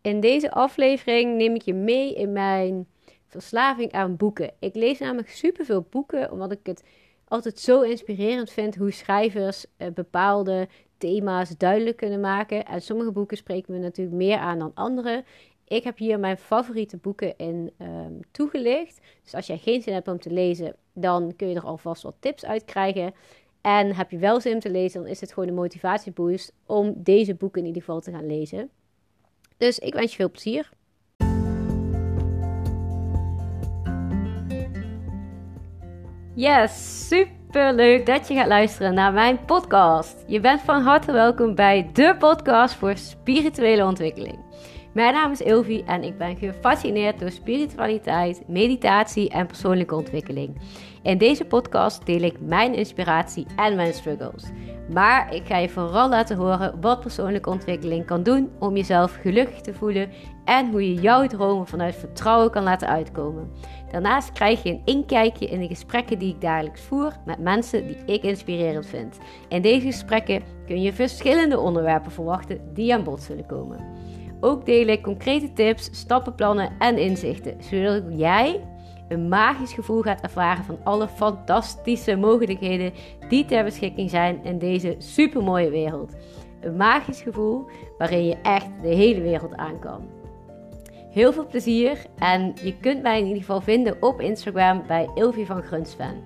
In deze aflevering neem ik je mee in mijn verslaving aan boeken. Ik lees namelijk superveel boeken, omdat ik het altijd zo inspirerend vind hoe schrijvers eh, bepaalde thema's duidelijk kunnen maken. En sommige boeken spreken me natuurlijk meer aan dan andere. Ik heb hier mijn favoriete boeken in um, toegelicht. Dus als jij geen zin hebt om te lezen, dan kun je er alvast wat tips uit krijgen. En heb je wel zin om te lezen, dan is het gewoon een motivatieboost om deze boeken in ieder geval te gaan lezen. Dus ik wens je veel plezier. Yes, super leuk dat je gaat luisteren naar mijn podcast. Je bent van harte welkom bij de podcast voor spirituele ontwikkeling. Mijn naam is Ilvi en ik ben gefascineerd door spiritualiteit, meditatie en persoonlijke ontwikkeling. In deze podcast deel ik mijn inspiratie en mijn struggles. Maar ik ga je vooral laten horen wat persoonlijke ontwikkeling kan doen om jezelf gelukkig te voelen en hoe je jouw dromen vanuit vertrouwen kan laten uitkomen. Daarnaast krijg je een inkijkje in de gesprekken die ik dagelijks voer met mensen die ik inspirerend vind. In deze gesprekken kun je verschillende onderwerpen verwachten die aan bod zullen komen. Ook deel ik concrete tips, stappenplannen en inzichten, zodat jij een magisch gevoel gaat ervaren van alle fantastische mogelijkheden die ter beschikking zijn in deze supermooie wereld. Een magisch gevoel waarin je echt de hele wereld aan kan. Heel veel plezier en je kunt mij in ieder geval vinden op Instagram bij Ilvi van Grunsven.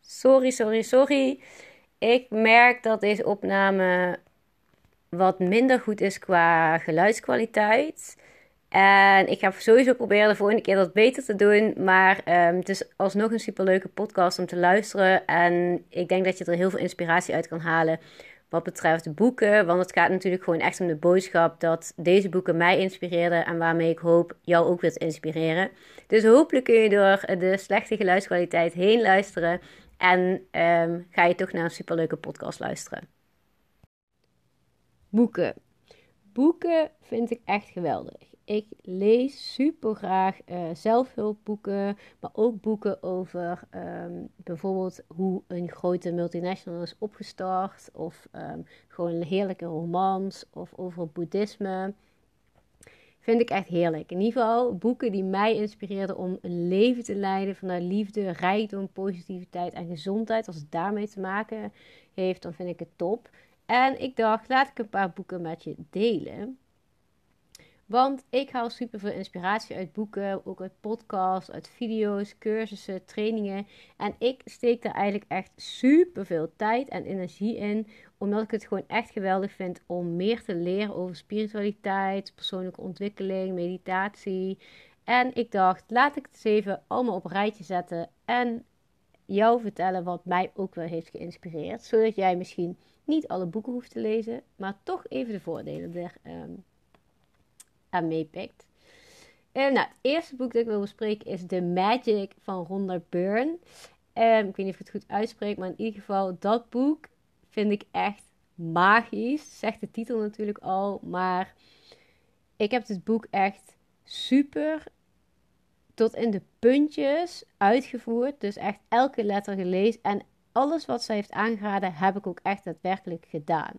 Sorry, sorry, sorry. Ik merk dat deze opname wat minder goed is qua geluidskwaliteit. En ik ga sowieso proberen de volgende keer dat beter te doen. Maar um, het is alsnog een superleuke podcast om te luisteren. En ik denk dat je er heel veel inspiratie uit kan halen wat betreft boeken. Want het gaat natuurlijk gewoon echt om de boodschap dat deze boeken mij inspireerden. En waarmee ik hoop jou ook weer te inspireren. Dus hopelijk kun je door de slechte geluidskwaliteit heen luisteren. En um, ga je toch naar een superleuke podcast luisteren. Boeken. Boeken vind ik echt geweldig. Ik lees super graag uh, zelfhulpboeken, maar ook boeken over um, bijvoorbeeld hoe een grote multinational is opgestart, of um, gewoon heerlijke romans, of over boeddhisme. Vind ik echt heerlijk. In ieder geval boeken die mij inspireerden om een leven te leiden vanuit liefde, rijkdom, positiviteit en gezondheid. Als het daarmee te maken heeft, dan vind ik het top. En ik dacht, laat ik een paar boeken met je delen. Want ik haal super veel inspiratie uit boeken, ook uit podcasts, uit video's, cursussen, trainingen. En ik steek daar eigenlijk echt super veel tijd en energie in, omdat ik het gewoon echt geweldig vind om meer te leren over spiritualiteit, persoonlijke ontwikkeling, meditatie. En ik dacht, laat ik het even allemaal op een rijtje zetten en jou vertellen wat mij ook wel heeft geïnspireerd, zodat jij misschien niet alle boeken hoeft te lezen, maar toch even de voordelen er um, aan meepikt. Uh, nou, het eerste boek dat ik wil bespreken is The Magic van Rhonda Byrne. Um, ik weet niet of ik het goed uitspreek, maar in ieder geval dat boek vind ik echt magisch. Zegt de titel natuurlijk al, maar ik heb dit boek echt super tot in de puntjes uitgevoerd. Dus echt elke letter gelezen en alles wat zij heeft aangeraden, heb ik ook echt daadwerkelijk gedaan.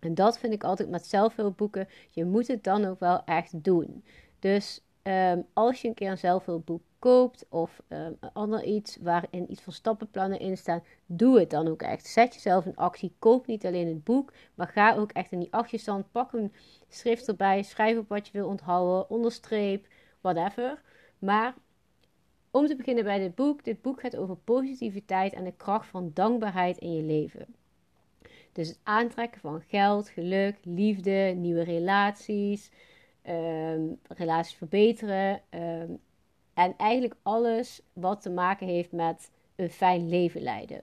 En dat vind ik altijd met zelfhulpboeken. Je moet het dan ook wel echt doen. Dus um, als je een keer een zelfhulpboek koopt of um, ander iets waarin iets van stappenplannen in staan, doe het dan ook echt. Zet jezelf in actie. Koop niet alleen het boek, maar ga ook echt in die achterstand. Pak een schrift erbij, schrijf op wat je wil onthouden, onderstreep, whatever. Maar om te beginnen bij dit boek. Dit boek gaat over positiviteit en de kracht van dankbaarheid in je leven. Dus het aantrekken van geld, geluk, liefde, nieuwe relaties, um, relaties verbeteren. Um, en eigenlijk alles wat te maken heeft met een fijn leven leiden.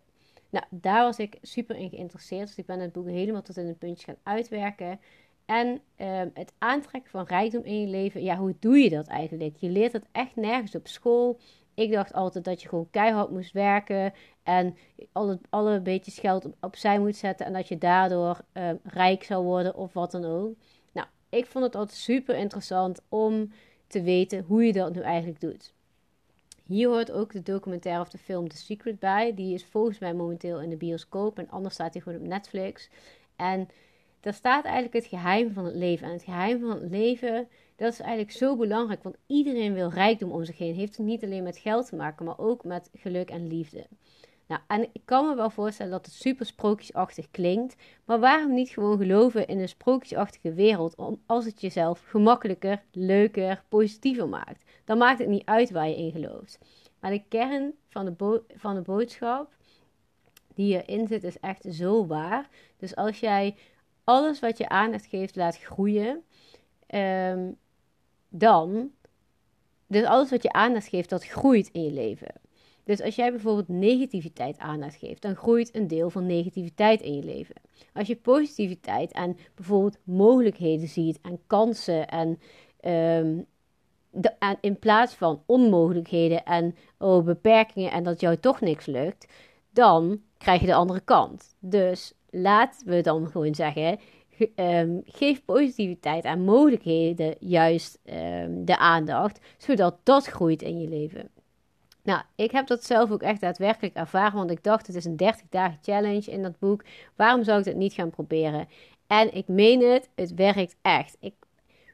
Nou, daar was ik super in geïnteresseerd. Dus ik ben het boek helemaal tot in een puntje gaan uitwerken. En um, het aantrekken van rijkdom in je leven, ja, hoe doe je dat eigenlijk? Je leert het echt nergens op school. Ik dacht altijd dat je gewoon keihard moest werken en alle, alle beetjes geld opzij moet zetten en dat je daardoor uh, rijk zou worden of wat dan ook. Nou, ik vond het altijd super interessant om te weten hoe je dat nu eigenlijk doet. Hier hoort ook de documentaire of de film The Secret bij. Die is volgens mij momenteel in de bioscoop en anders staat hij gewoon op Netflix. En daar staat eigenlijk het geheim van het leven. En het geheim van het leven, dat is eigenlijk zo belangrijk. Want iedereen wil rijkdom om zich heen. Heeft het niet alleen met geld te maken, maar ook met geluk en liefde. Nou, en ik kan me wel voorstellen dat het super sprookjesachtig klinkt. Maar waarom niet gewoon geloven in een sprookjesachtige wereld als het jezelf gemakkelijker, leuker, positiever maakt? Dan maakt het niet uit waar je in gelooft. Maar de kern van de, van de boodschap die erin zit is echt zo waar. Dus als jij alles wat je aandacht geeft laat groeien, um, dan. Dus alles wat je aandacht geeft, dat groeit in je leven. Dus als jij bijvoorbeeld negativiteit aandacht geeft, dan groeit een deel van negativiteit in je leven. Als je positiviteit en bijvoorbeeld mogelijkheden ziet en kansen en, um, de, in plaats van onmogelijkheden en oh, beperkingen en dat jou toch niks lukt, dan krijg je de andere kant. Dus laten we dan gewoon zeggen, um, geef positiviteit en mogelijkheden juist um, de aandacht, zodat dat groeit in je leven. Nou, ik heb dat zelf ook echt daadwerkelijk ervaren, want ik dacht het is een 30 dagen challenge in dat boek. Waarom zou ik dat niet gaan proberen? En ik meen het, het werkt echt. Ik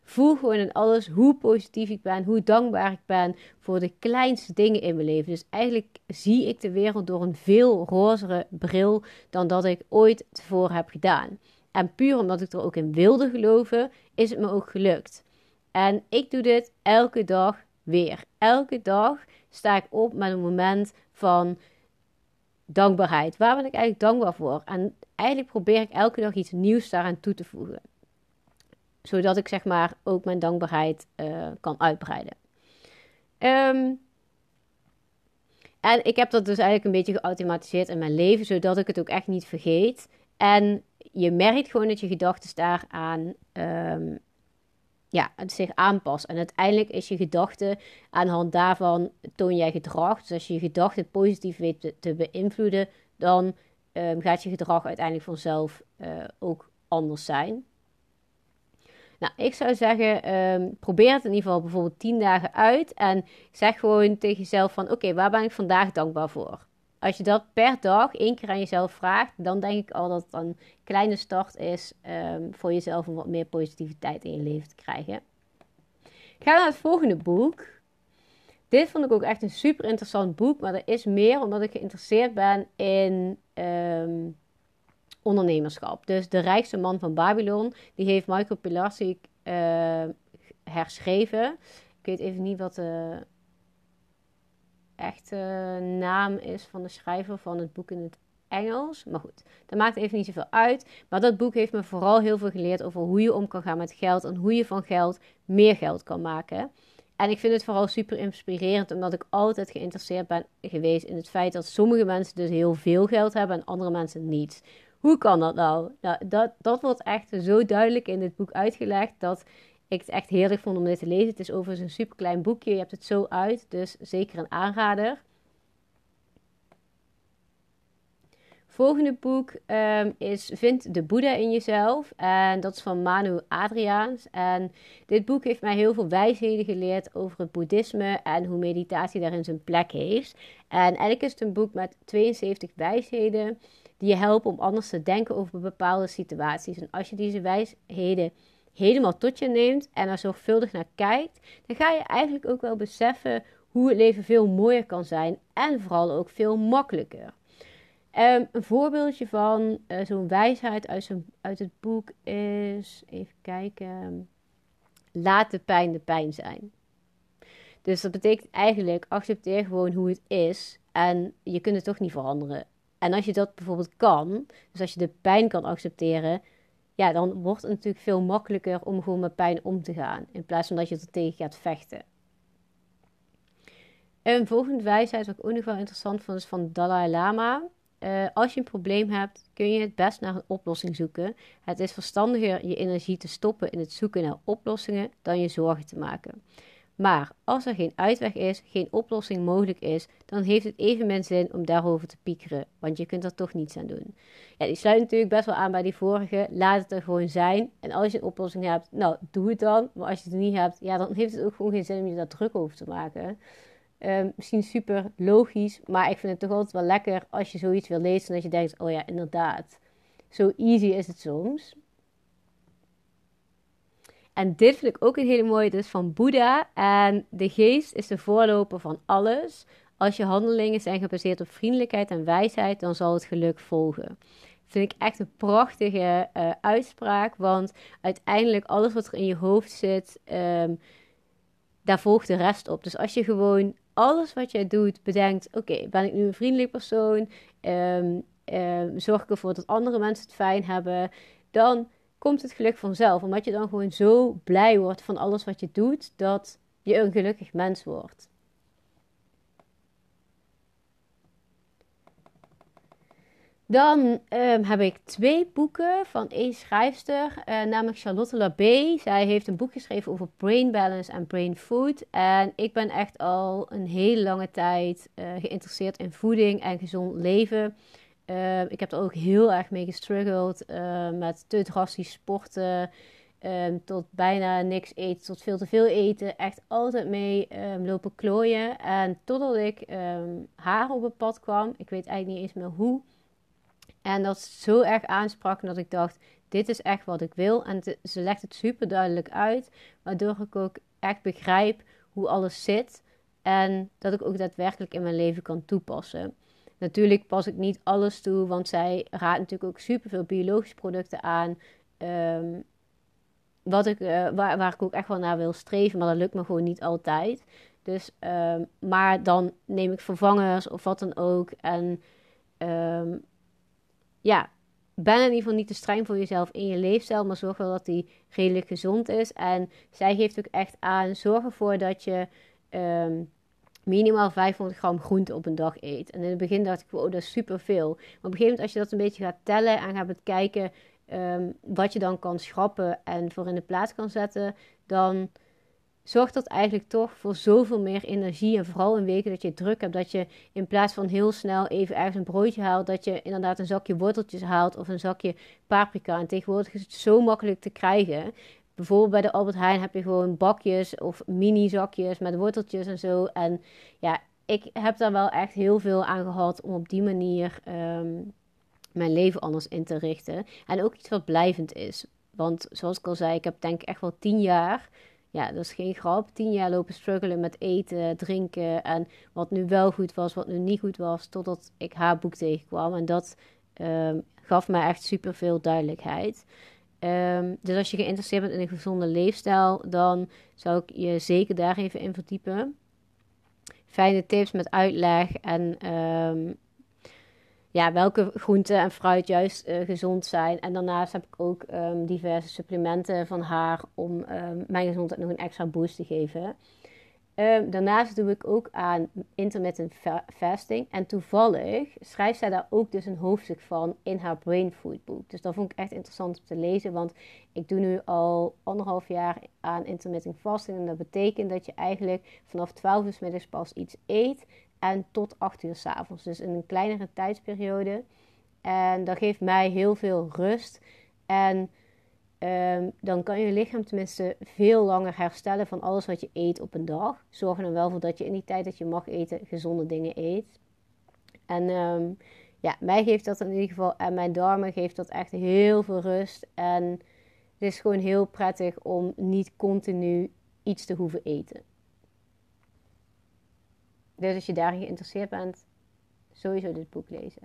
voel gewoon in alles hoe positief ik ben, hoe dankbaar ik ben voor de kleinste dingen in mijn leven. Dus eigenlijk zie ik de wereld door een veel rozere bril dan dat ik ooit tevoren heb gedaan. En puur omdat ik er ook in wilde geloven, is het me ook gelukt. En ik doe dit elke dag weer. Elke dag sta ik op met een moment van dankbaarheid. Waar ben ik eigenlijk dankbaar voor? En eigenlijk probeer ik elke dag iets nieuws daaraan toe te voegen. Zodat ik zeg maar ook mijn dankbaarheid uh, kan uitbreiden. Um, en ik heb dat dus eigenlijk een beetje geautomatiseerd in mijn leven, zodat ik het ook echt niet vergeet. En je merkt gewoon dat je gedachten daaraan um, ja, het zich aanpast. En uiteindelijk is je gedachte aan de hand daarvan toon jij gedrag. Dus als je je gedachten positief weet te, beïnvloeden, dan um, gaat je gedrag uiteindelijk vanzelf uh, ook anders zijn. Nou, ik zou zeggen, um, probeer het in ieder geval bijvoorbeeld 10 dagen uit. En zeg gewoon tegen jezelf van, oké, waar ben ik vandaag dankbaar voor? Als je dat per dag één keer aan jezelf vraagt, dan denk ik al dat het een kleine start is um, voor jezelf om wat meer positiviteit in je leven te krijgen. Ga naar het volgende boek. Dit vond ik ook echt een super interessant boek, maar er is meer omdat ik geïnteresseerd ben in um, ondernemerschap. Dus De Rijkste Man van Babylon, die heeft Michael Pilarczyk uh, herschreven. Ik weet even niet wat de echte naam is van de schrijver van het boek in het Engels. Maar goed, dat maakt even niet zoveel uit. Maar dat boek heeft me vooral heel veel geleerd over hoe je om kan gaan met geld en hoe je van geld meer geld kan maken. En ik vind het vooral super inspirerend, omdat ik altijd geïnteresseerd ben geweest in het feit dat sommige mensen dus heel veel geld hebben en andere mensen niet. Hoe kan dat nou? nou dat, dat wordt echt zo duidelijk in dit boek uitgelegd dat ik het echt heerlijk vond om dit te lezen. Het is overigens een super klein boekje. Je hebt het zo uit, dus zeker een aanrader. Volgende boek ehm, is Vind de Boeddha in jezelf. En dat is van Manu Adriaans. En dit boek heeft mij heel veel wijsheden geleerd over het boeddhisme en hoe meditatie daarin zijn plek heeft. En eigenlijk is het een boek met 72 wijsheden die je helpen om anders te denken over bepaalde situaties. En als je deze wijsheden helemaal tot je neemt en er zorgvuldig naar kijkt, dan ga je eigenlijk ook wel beseffen hoe het leven veel mooier kan zijn en vooral ook veel makkelijker. Um, een voorbeeldje van uh, zo'n wijsheid uit, uit het boek is, even kijken, laat de pijn de pijn zijn. Dus dat betekent eigenlijk, accepteer gewoon hoe het is en je kunt het toch niet veranderen. En als je dat bijvoorbeeld kan, dus als je de pijn kan accepteren, ja, dan wordt het natuurlijk veel makkelijker om gewoon met pijn om te gaan. In plaats van dat je er tegen gaat vechten. Een volgende wijsheid, wat ik ook nog wel interessant vond, is van Dalai Lama. Uh, als je een probleem hebt, kun je het best naar een oplossing zoeken. Het is verstandiger je energie te stoppen in het zoeken naar oplossingen dan je zorgen te maken. Maar als er geen uitweg is, geen oplossing mogelijk is, dan heeft het evenmin zin om daarover te piekeren, want je kunt er toch niets aan doen. Ja, die sluit natuurlijk best wel aan bij die vorige. Laat het er gewoon zijn. En als je een oplossing hebt, nou, doe het dan. Maar als je het niet hebt, ja, dan heeft het ook gewoon geen zin om je daar druk over te maken. Ehm, misschien super logisch, maar ik vind het toch altijd wel lekker als je zoiets wil lezen en dat je denkt, oh ja, inderdaad. Zo easy is het soms. En dit vind ik ook een hele mooie, dus van Boeddha. En de geest is de voorloper van alles. Als je handelingen zijn gebaseerd op vriendelijkheid en wijsheid, dan zal het geluk volgen. Vind ik echt een prachtige uh, uitspraak. Want uiteindelijk alles wat er in je hoofd zit, um, daar volgt de rest op. Dus als je gewoon alles wat jij doet bedenkt: oké, ben ik nu een vriendelijk persoon? Um, um, zorg ik ervoor dat andere mensen het fijn hebben? Dan komt het geluk vanzelf. Omdat je dan gewoon zo blij wordt van alles wat je doet, dat je een gelukkig mens wordt. Dan um, heb ik twee boeken van één schrijfster, uh, namelijk Charlotte Labé. Zij heeft een boek geschreven over brain balance en brain food. En ik ben echt al een hele lange tijd uh, geïnteresseerd in voeding en gezond leven. Uh, ik heb er ook heel erg mee gestruggeld met te drastisch sporten. Um, tot bijna niks eten, tot veel te veel eten. Echt altijd mee lopen klooien. En totdat ik haar op het pad kwam. Ik weet eigenlijk niet eens meer hoe. En dat zo erg aansprak dat ik dacht, dit is echt wat ik wil. En ze legt het super duidelijk uit, waardoor ik ook echt begrijp hoe alles zit. En dat ik ook daadwerkelijk in mijn leven kan toepassen. Natuurlijk pas ik niet alles toe, want zij raadt natuurlijk ook super veel biologische producten aan. Um, wat ik, uh, waar, waar ik ook echt wel naar wil streven, maar dat lukt me gewoon niet altijd. Dus, um, maar dan neem ik vervangers of wat dan ook. En um, ja, ben in ieder geval niet te streng voor jezelf in je leefstijl, maar zorg wel dat die redelijk gezond is. En zij geeft ook echt aan, zorg ervoor dat je minimaal 500 gram groente op een dag eet. En in het begin dacht ik, oh, dat is superveel. Maar op een gegeven moment, als je dat een beetje gaat tellen en gaat bekijken um, wat je dan kan schrappen en voor in de plaats kan zetten, dan zorgt dat eigenlijk toch voor zoveel meer energie. En vooral in weken dat je druk hebt, dat je in plaats van heel snel even ergens een broodje haalt, dat je inderdaad een zakje worteltjes haalt of een zakje paprika. En tegenwoordig is het zo makkelijk te krijgen. Bijvoorbeeld bij de Albert Heijn heb je gewoon bakjes of mini zakjes met worteltjes en zo. En ja, ik heb daar wel echt heel veel aan gehad om op die manier um, mijn leven anders in te richten. En ook iets wat blijvend is. Want zoals ik al zei, ik heb denk ik echt wel tien jaar ja, dat is geen grap. Tien jaar lopen struggelen met eten, drinken en wat nu wel goed was, wat nu niet goed was, totdat ik haar boek tegenkwam. En dat um, gaf mij echt super veel duidelijkheid. Um, dus als je geïnteresseerd bent in een gezonde leefstijl, dan zou ik je zeker daar even in verdiepen. Fijne tips met uitleg en um, ja, welke groenten en fruit juist uh, gezond zijn. En daarnaast heb ik ook um, diverse supplementen van haar om mijn gezondheid nog een extra boost te geven. Um, daarnaast doe ik ook aan intermittent fasting. En toevallig schrijft zij daar ook dus een hoofdstuk van in haar Brain Food boek. Dus dat vond ik echt interessant om te lezen. Want ik doe nu al anderhalf jaar aan intermittent fasting. En dat betekent dat je eigenlijk vanaf 12 uur middags pas iets eet en tot 8 uur s avonds. Dus in een kleinere tijdsperiode. En dat geeft mij heel veel rust. En um, dan kan je lichaam tenminste veel langer herstellen van alles wat je eet op een dag. Zorg er dan wel voor dat je in die tijd dat je mag eten, gezonde dingen eet. En um, ja, mij geeft dat in ieder geval, en mijn darmen geeft dat echt heel veel rust. En het is gewoon heel prettig om niet continu iets te hoeven eten. Dus als je daarin geïnteresseerd bent, sowieso dit boek lezen.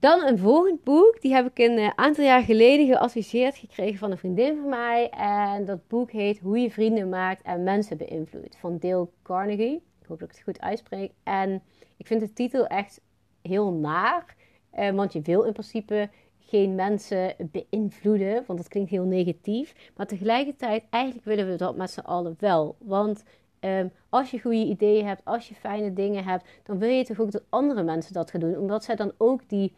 Dan een volgend boek. Die heb ik een uh, aantal jaar geleden geadviseerd gekregen van een vriendin van mij. En dat boek heet Hoe je vrienden maakt en mensen beïnvloedt. Van Dale Carnegie. Ik hoop dat ik het goed uitspreek. En ik vind de titel echt heel naar. Uh, want je wil in principe geen mensen beïnvloeden. Want dat klinkt heel negatief. Maar tegelijkertijd, eigenlijk willen we dat met z'n allen wel. Want Um, als je goede ideeën hebt, als je fijne dingen hebt, dan wil je toch ook dat andere mensen dat gaan doen. Omdat zij dan ook die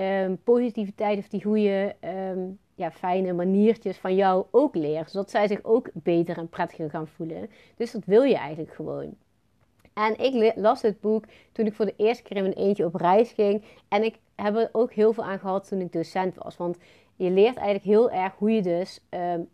um, positiviteit of die goede, um, ja, fijne maniertjes van jou ook leren. Zodat zij zich ook beter en prettiger gaan voelen. Dus dat wil je eigenlijk gewoon. En ik las dit boek toen ik voor de eerste keer in mijn eentje op reis ging. En ik heb er ook heel veel aan gehad toen ik docent was. Want je leert eigenlijk heel erg hoe je dus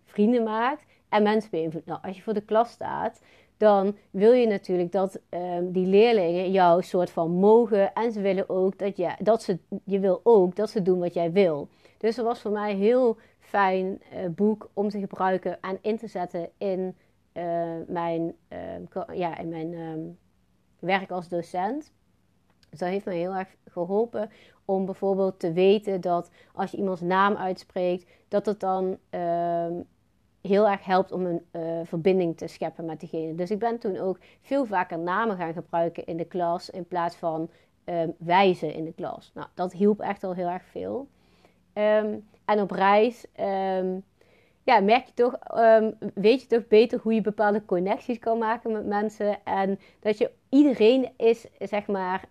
vrienden maakt en mensen beïnvloedt. Nou, als je voor de klas staat, dan wil je natuurlijk dat ehm, die leerlingen jou soort van mogen. En ze willen ook dat, je, dat ze, je wil ook dat ze doen wat jij wil. Dus dat was voor mij een heel fijn uh, boek om te gebruiken en in te zetten in uh, mijn, uh, ja, in mijn um, werk als docent. Dus dat heeft mij heel erg geholpen om bijvoorbeeld te weten dat als je iemands naam uitspreekt, dat het dan heel erg helpt om een uh, verbinding te scheppen met diegene. Dus ik ben toen ook veel vaker namen gaan gebruiken in de klas in plaats van um, wijzen in de klas. Nou, dat hielp echt al heel erg veel. Um, en op reis um, ja, merk je toch, weet je toch beter hoe je bepaalde connecties kan maken met mensen. En dat je iedereen is, zeg maar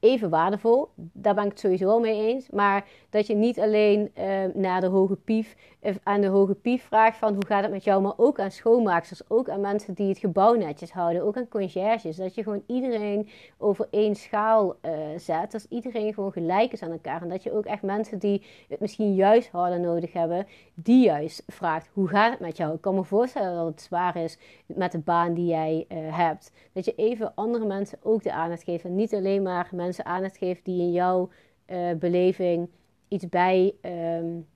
even waardevol. Daar ben ik het sowieso mee eens. Maar dat je niet alleen uh, naar de hoge pief, uh, aan de hoge pief vraagt van hoe gaat het met jou, maar ook aan schoonmaaksters, ook aan mensen die het gebouw netjes houden, ook aan conciërges. Dat je gewoon iedereen over één schaal uh, zet. Dat iedereen gewoon gelijk is aan elkaar. En dat je ook echt mensen die het misschien juist harder nodig hebben, die juist vraagt hoe gaat het met jou. Ik kan me voorstellen dat het zwaar is met de baan die jij hebt. Dat je even andere mensen ook de aandacht geeft en niet alleen maar mensen mensen aandacht geeft die in jouw uh, beleving iets bij, um,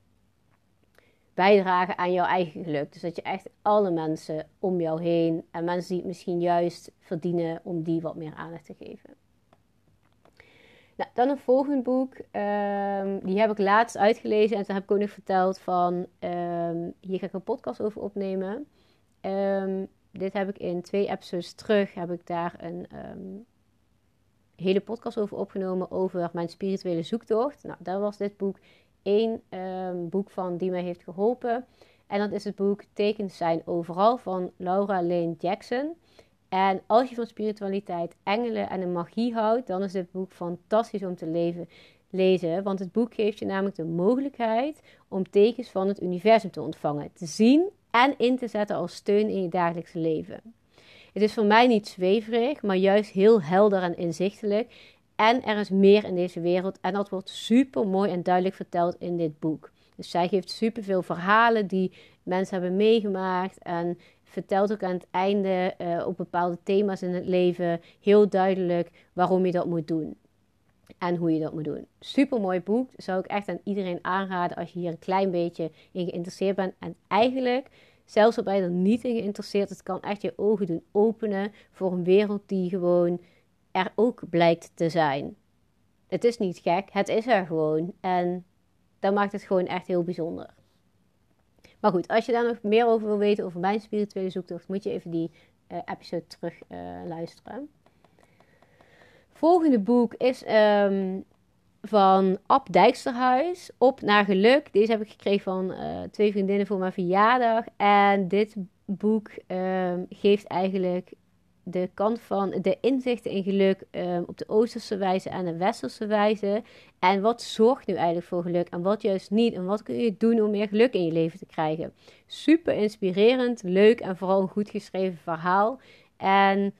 bijdragen aan jouw eigen geluk. Dus dat je echt alle mensen om jou heen en mensen die het misschien juist verdienen, om die wat meer aandacht te geven. Nou, dan een volgend boek. Um, die heb ik laatst uitgelezen en toen heb ik ook nog verteld van um, hier ga ik een podcast over opnemen. dit heb ik in twee episodes terug, heb ik daar een hele podcast over opgenomen over mijn spirituele zoektocht. Nou, daar was dit boek één um, boek van die mij heeft geholpen. En dat is het boek Tekens zijn overal van Laura Lane Jackson. En als je van spiritualiteit, engelen en de magie houdt, dan is dit boek fantastisch om te leven, lezen. Want het boek geeft je namelijk de mogelijkheid om tekens van het universum te ontvangen, te zien en in te zetten als steun in je dagelijkse leven. Het is voor mij niet zweverig, maar juist heel helder en inzichtelijk. En er is meer in deze wereld en dat wordt super mooi en duidelijk verteld in dit boek. Dus zij geeft super veel verhalen die mensen hebben meegemaakt en vertelt ook aan het einde uh, op bepaalde thema's in het leven heel duidelijk waarom je dat moet doen. En hoe je dat moet doen. Super mooi boek. Zou ik echt aan iedereen aanraden als je hier een klein beetje in geïnteresseerd bent. En eigenlijk Zelfs al ben je er niet in geïnteresseerd, het kan echt je ogen doen openen voor een wereld die gewoon er ook blijkt te zijn. Het is niet gek, het is er gewoon. En dat maakt het gewoon echt heel bijzonder. Maar goed, als je daar nog meer over wil weten over mijn spirituele zoektocht, moet je even die uh, episode terug uh, luisteren. Volgende boek is um, van Ab Dijksterhuis, Op naar Geluk. Deze heb ik gekregen van uh, twee vriendinnen voor mijn verjaardag. En dit boek um, geeft eigenlijk de kant van de inzichten in geluk um, op de oosterse wijze en de westerse wijze. En wat zorgt nu eigenlijk voor geluk en wat juist niet. En wat kun je doen om meer geluk in je leven te krijgen. Super inspirerend, leuk en vooral een goed geschreven verhaal. En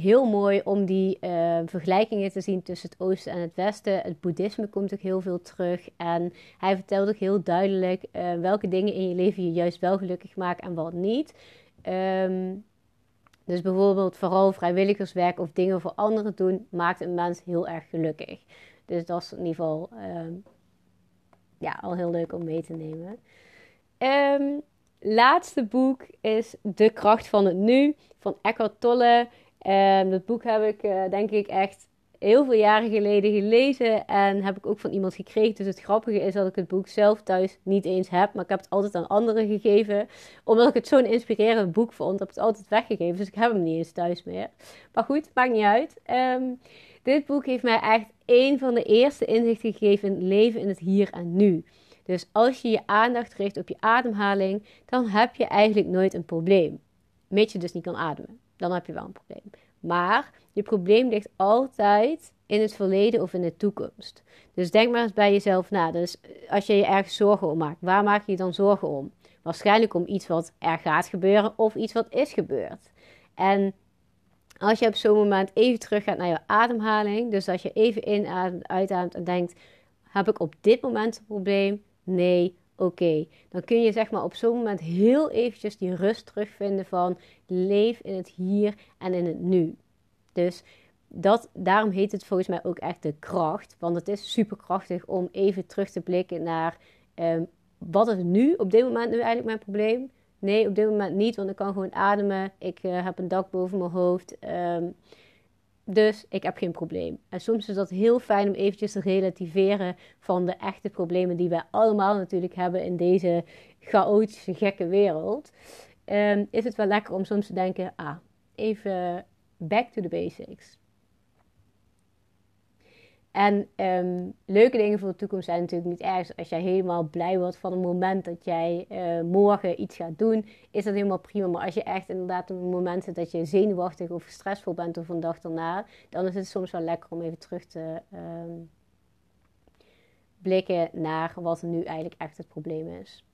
heel mooi om die uh, vergelijkingen te zien tussen het oosten en het westen. Het boeddhisme komt ook heel veel terug. En hij vertelt ook heel duidelijk uh, welke dingen in je leven je juist wel gelukkig maken en wat niet. Um, dus bijvoorbeeld vooral vrijwilligerswerk of dingen voor anderen doen, maakt een mens heel erg gelukkig. Dus dat is in ieder geval uh, ja, al heel leuk om mee te nemen. Um, laatste boek is De kracht van het nu van Eckhart Tolle. Um, dat boek heb ik uh, denk ik echt heel veel jaren geleden gelezen en heb ik ook van iemand gekregen. Dus het grappige is dat ik het boek zelf thuis niet eens heb, maar ik heb het altijd aan anderen gegeven. Omdat ik het zo'n inspirerend boek vond, heb ik het altijd weggegeven. Dus ik heb hem niet eens thuis meer. Maar goed, maakt niet uit. Um, dit boek heeft mij echt een van de eerste inzichten gegeven in het leven in het hier en nu. Dus als je je aandacht richt op je ademhaling, dan heb je eigenlijk nooit een probleem. Mits je dus niet kan ademen dan heb je wel een probleem. Maar je probleem ligt altijd in het verleden of in de toekomst. Dus denk maar eens bij jezelf na. Dus als je je ergens zorgen om maakt, waar maak je je dan zorgen om? Waarschijnlijk om iets wat er gaat gebeuren of iets wat is gebeurd. En als je op zo'n moment even terug gaat naar je ademhaling, dus als je even inademt, uitademt en denkt: heb ik op dit moment een probleem? Nee. Oké. Dan kun je zeg maar op zo'n moment heel eventjes die rust terugvinden van leef in het hier en in het nu. Dus dat, daarom heet het volgens mij ook echt de kracht. Want het is super krachtig om even terug te blikken naar um, wat is nu op dit moment nu eigenlijk mijn probleem. Nee, op dit moment niet, want ik kan gewoon ademen. Ik uh, heb een dak boven mijn hoofd. Um, dus ik heb geen probleem. En soms is dat heel fijn om eventjes te relativeren van de echte problemen die wij allemaal natuurlijk hebben in deze chaotische, gekke wereld. Um, is het wel lekker om soms te denken, ah, even back to the basics. En um, leuke dingen voor de toekomst zijn natuurlijk niet erg. Als jij helemaal blij wordt van het moment dat jij uh, morgen iets gaat doen, is dat helemaal prima. Maar als je echt inderdaad op een moment zit dat je zenuwachtig of stressvol bent of een dag daarna, dan is het soms wel lekker om even terug te um, blikken naar wat nu eigenlijk echt het probleem is.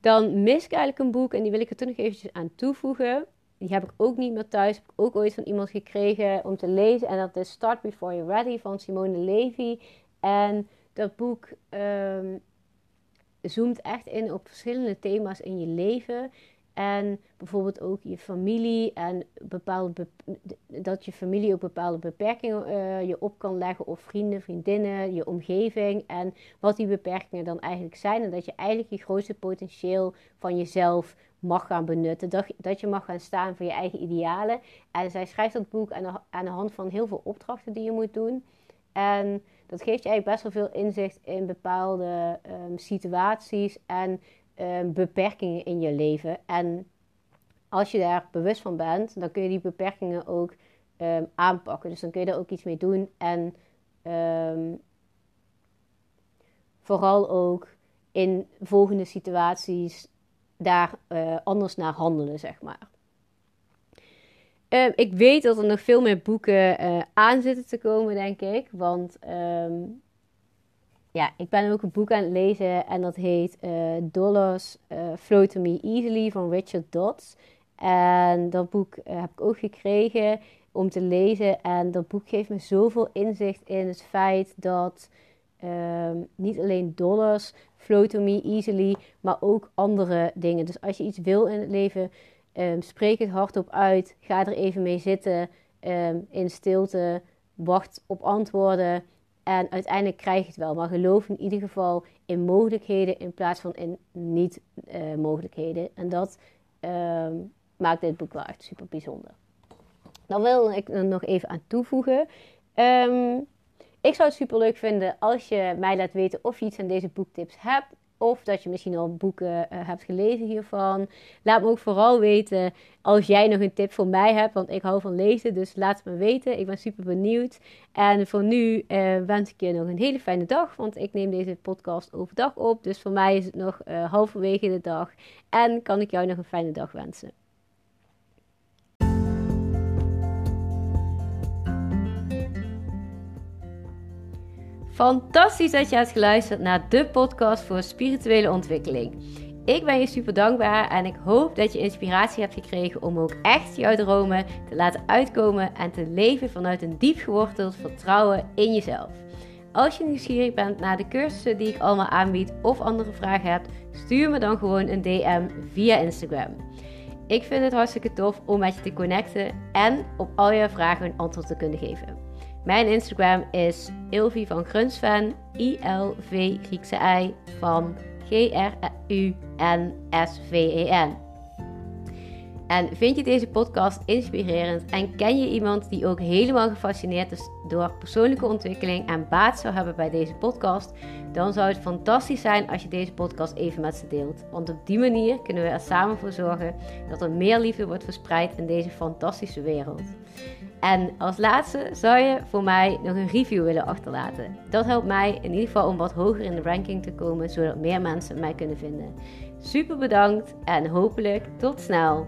Dan mis ik eigenlijk een boek en die wil ik er toen nog eventjes aan toevoegen die heb ik ook niet meer thuis. Heb ook ooit van iemand gekregen om te lezen. En dat is Start Before You're Ready van Simone Levy. En dat boek um, zoomt echt in op verschillende thema's in je leven. En bijvoorbeeld ook je familie en bepaalde dat je familie ook bepaalde beperkingen uh, je op kan leggen. Of vrienden, vriendinnen, je omgeving. En wat die beperkingen dan eigenlijk zijn. En dat je eigenlijk je grootste potentieel van jezelf mag gaan benutten. Dat, dat je mag gaan staan voor je eigen idealen. En zij schrijft dat boek aan de, aan de hand van heel veel opdrachten die je moet doen. En dat geeft je eigenlijk best wel veel inzicht in bepaalde um, situaties en um, beperkingen in je leven. En als je daar bewust van bent, dan kun je die beperkingen ook um, aanpakken. Dus dan kun je daar ook iets mee doen. En vooral ook in volgende situaties daar uh, anders naar handelen, zeg maar. Ik weet dat er nog veel meer boeken uh, aan zitten te komen, denk ik. Want ja, ik ben ook een boek aan het lezen en dat heet Dollars Flow to Me Easily van Richard Dodds. En dat boek heb ik ook gekregen om te lezen. En dat boek geeft me zoveel inzicht in het feit dat um, niet alleen dollars flow to me easily, maar ook andere dingen. Dus als je iets wil in het leven, um, spreek het hardop uit. Ga er even mee zitten um, in stilte. Wacht op antwoorden. En uiteindelijk krijg je het wel. Maar geloof in ieder geval in mogelijkheden in plaats van in niet-mogelijkheden. Uh, en dat um, maakt dit boek wel echt super bijzonder. Dan wil ik er nog even aan toevoegen. Um, ik zou het super leuk vinden als je mij laat weten of je iets aan deze boektips hebt. Of dat je misschien al boeken uh, hebt gelezen hiervan. Laat me ook vooral weten als jij nog een tip voor mij hebt. Want ik hou van lezen, dus laat het me weten. Ik ben super benieuwd. En voor nu uh, wens ik je nog een hele fijne dag. Want ik neem deze podcast overdag op. Dus voor mij is het nog uh, halverwege de dag. En kan ik jou nog een fijne dag wensen. Fantastisch dat je hebt geluisterd naar de podcast voor spirituele ontwikkeling. Ik ben je super dankbaar en ik hoop dat je inspiratie hebt gekregen om ook echt jouw dromen te laten uitkomen en te leven vanuit een diep geworteld vertrouwen in jezelf. Als je nieuwsgierig bent naar de cursussen die ik allemaal aanbied of andere vragen hebt, stuur me dan gewoon een DM via Instagram. Ik vind het hartstikke tof om met je te connecten en op al je vragen een antwoord te kunnen geven. Mijn Instagram is Ilvi van Grunsven, I-L-V Griekse I van G-R-U-N-S-V-E-N. En vind je deze podcast inspirerend en ken je iemand die ook helemaal gefascineerd is door persoonlijke ontwikkeling en baat zou hebben bij deze podcast, dan zou het fantastisch zijn als je deze podcast even met ze deelt. Want op die manier kunnen we er samen voor zorgen dat er meer liefde wordt verspreid in deze fantastische wereld. En als laatste zou je voor mij nog een review willen achterlaten. Dat helpt mij in ieder geval om wat hoger in de ranking te komen, zodat meer mensen mij kunnen vinden. Super bedankt en hopelijk tot snel.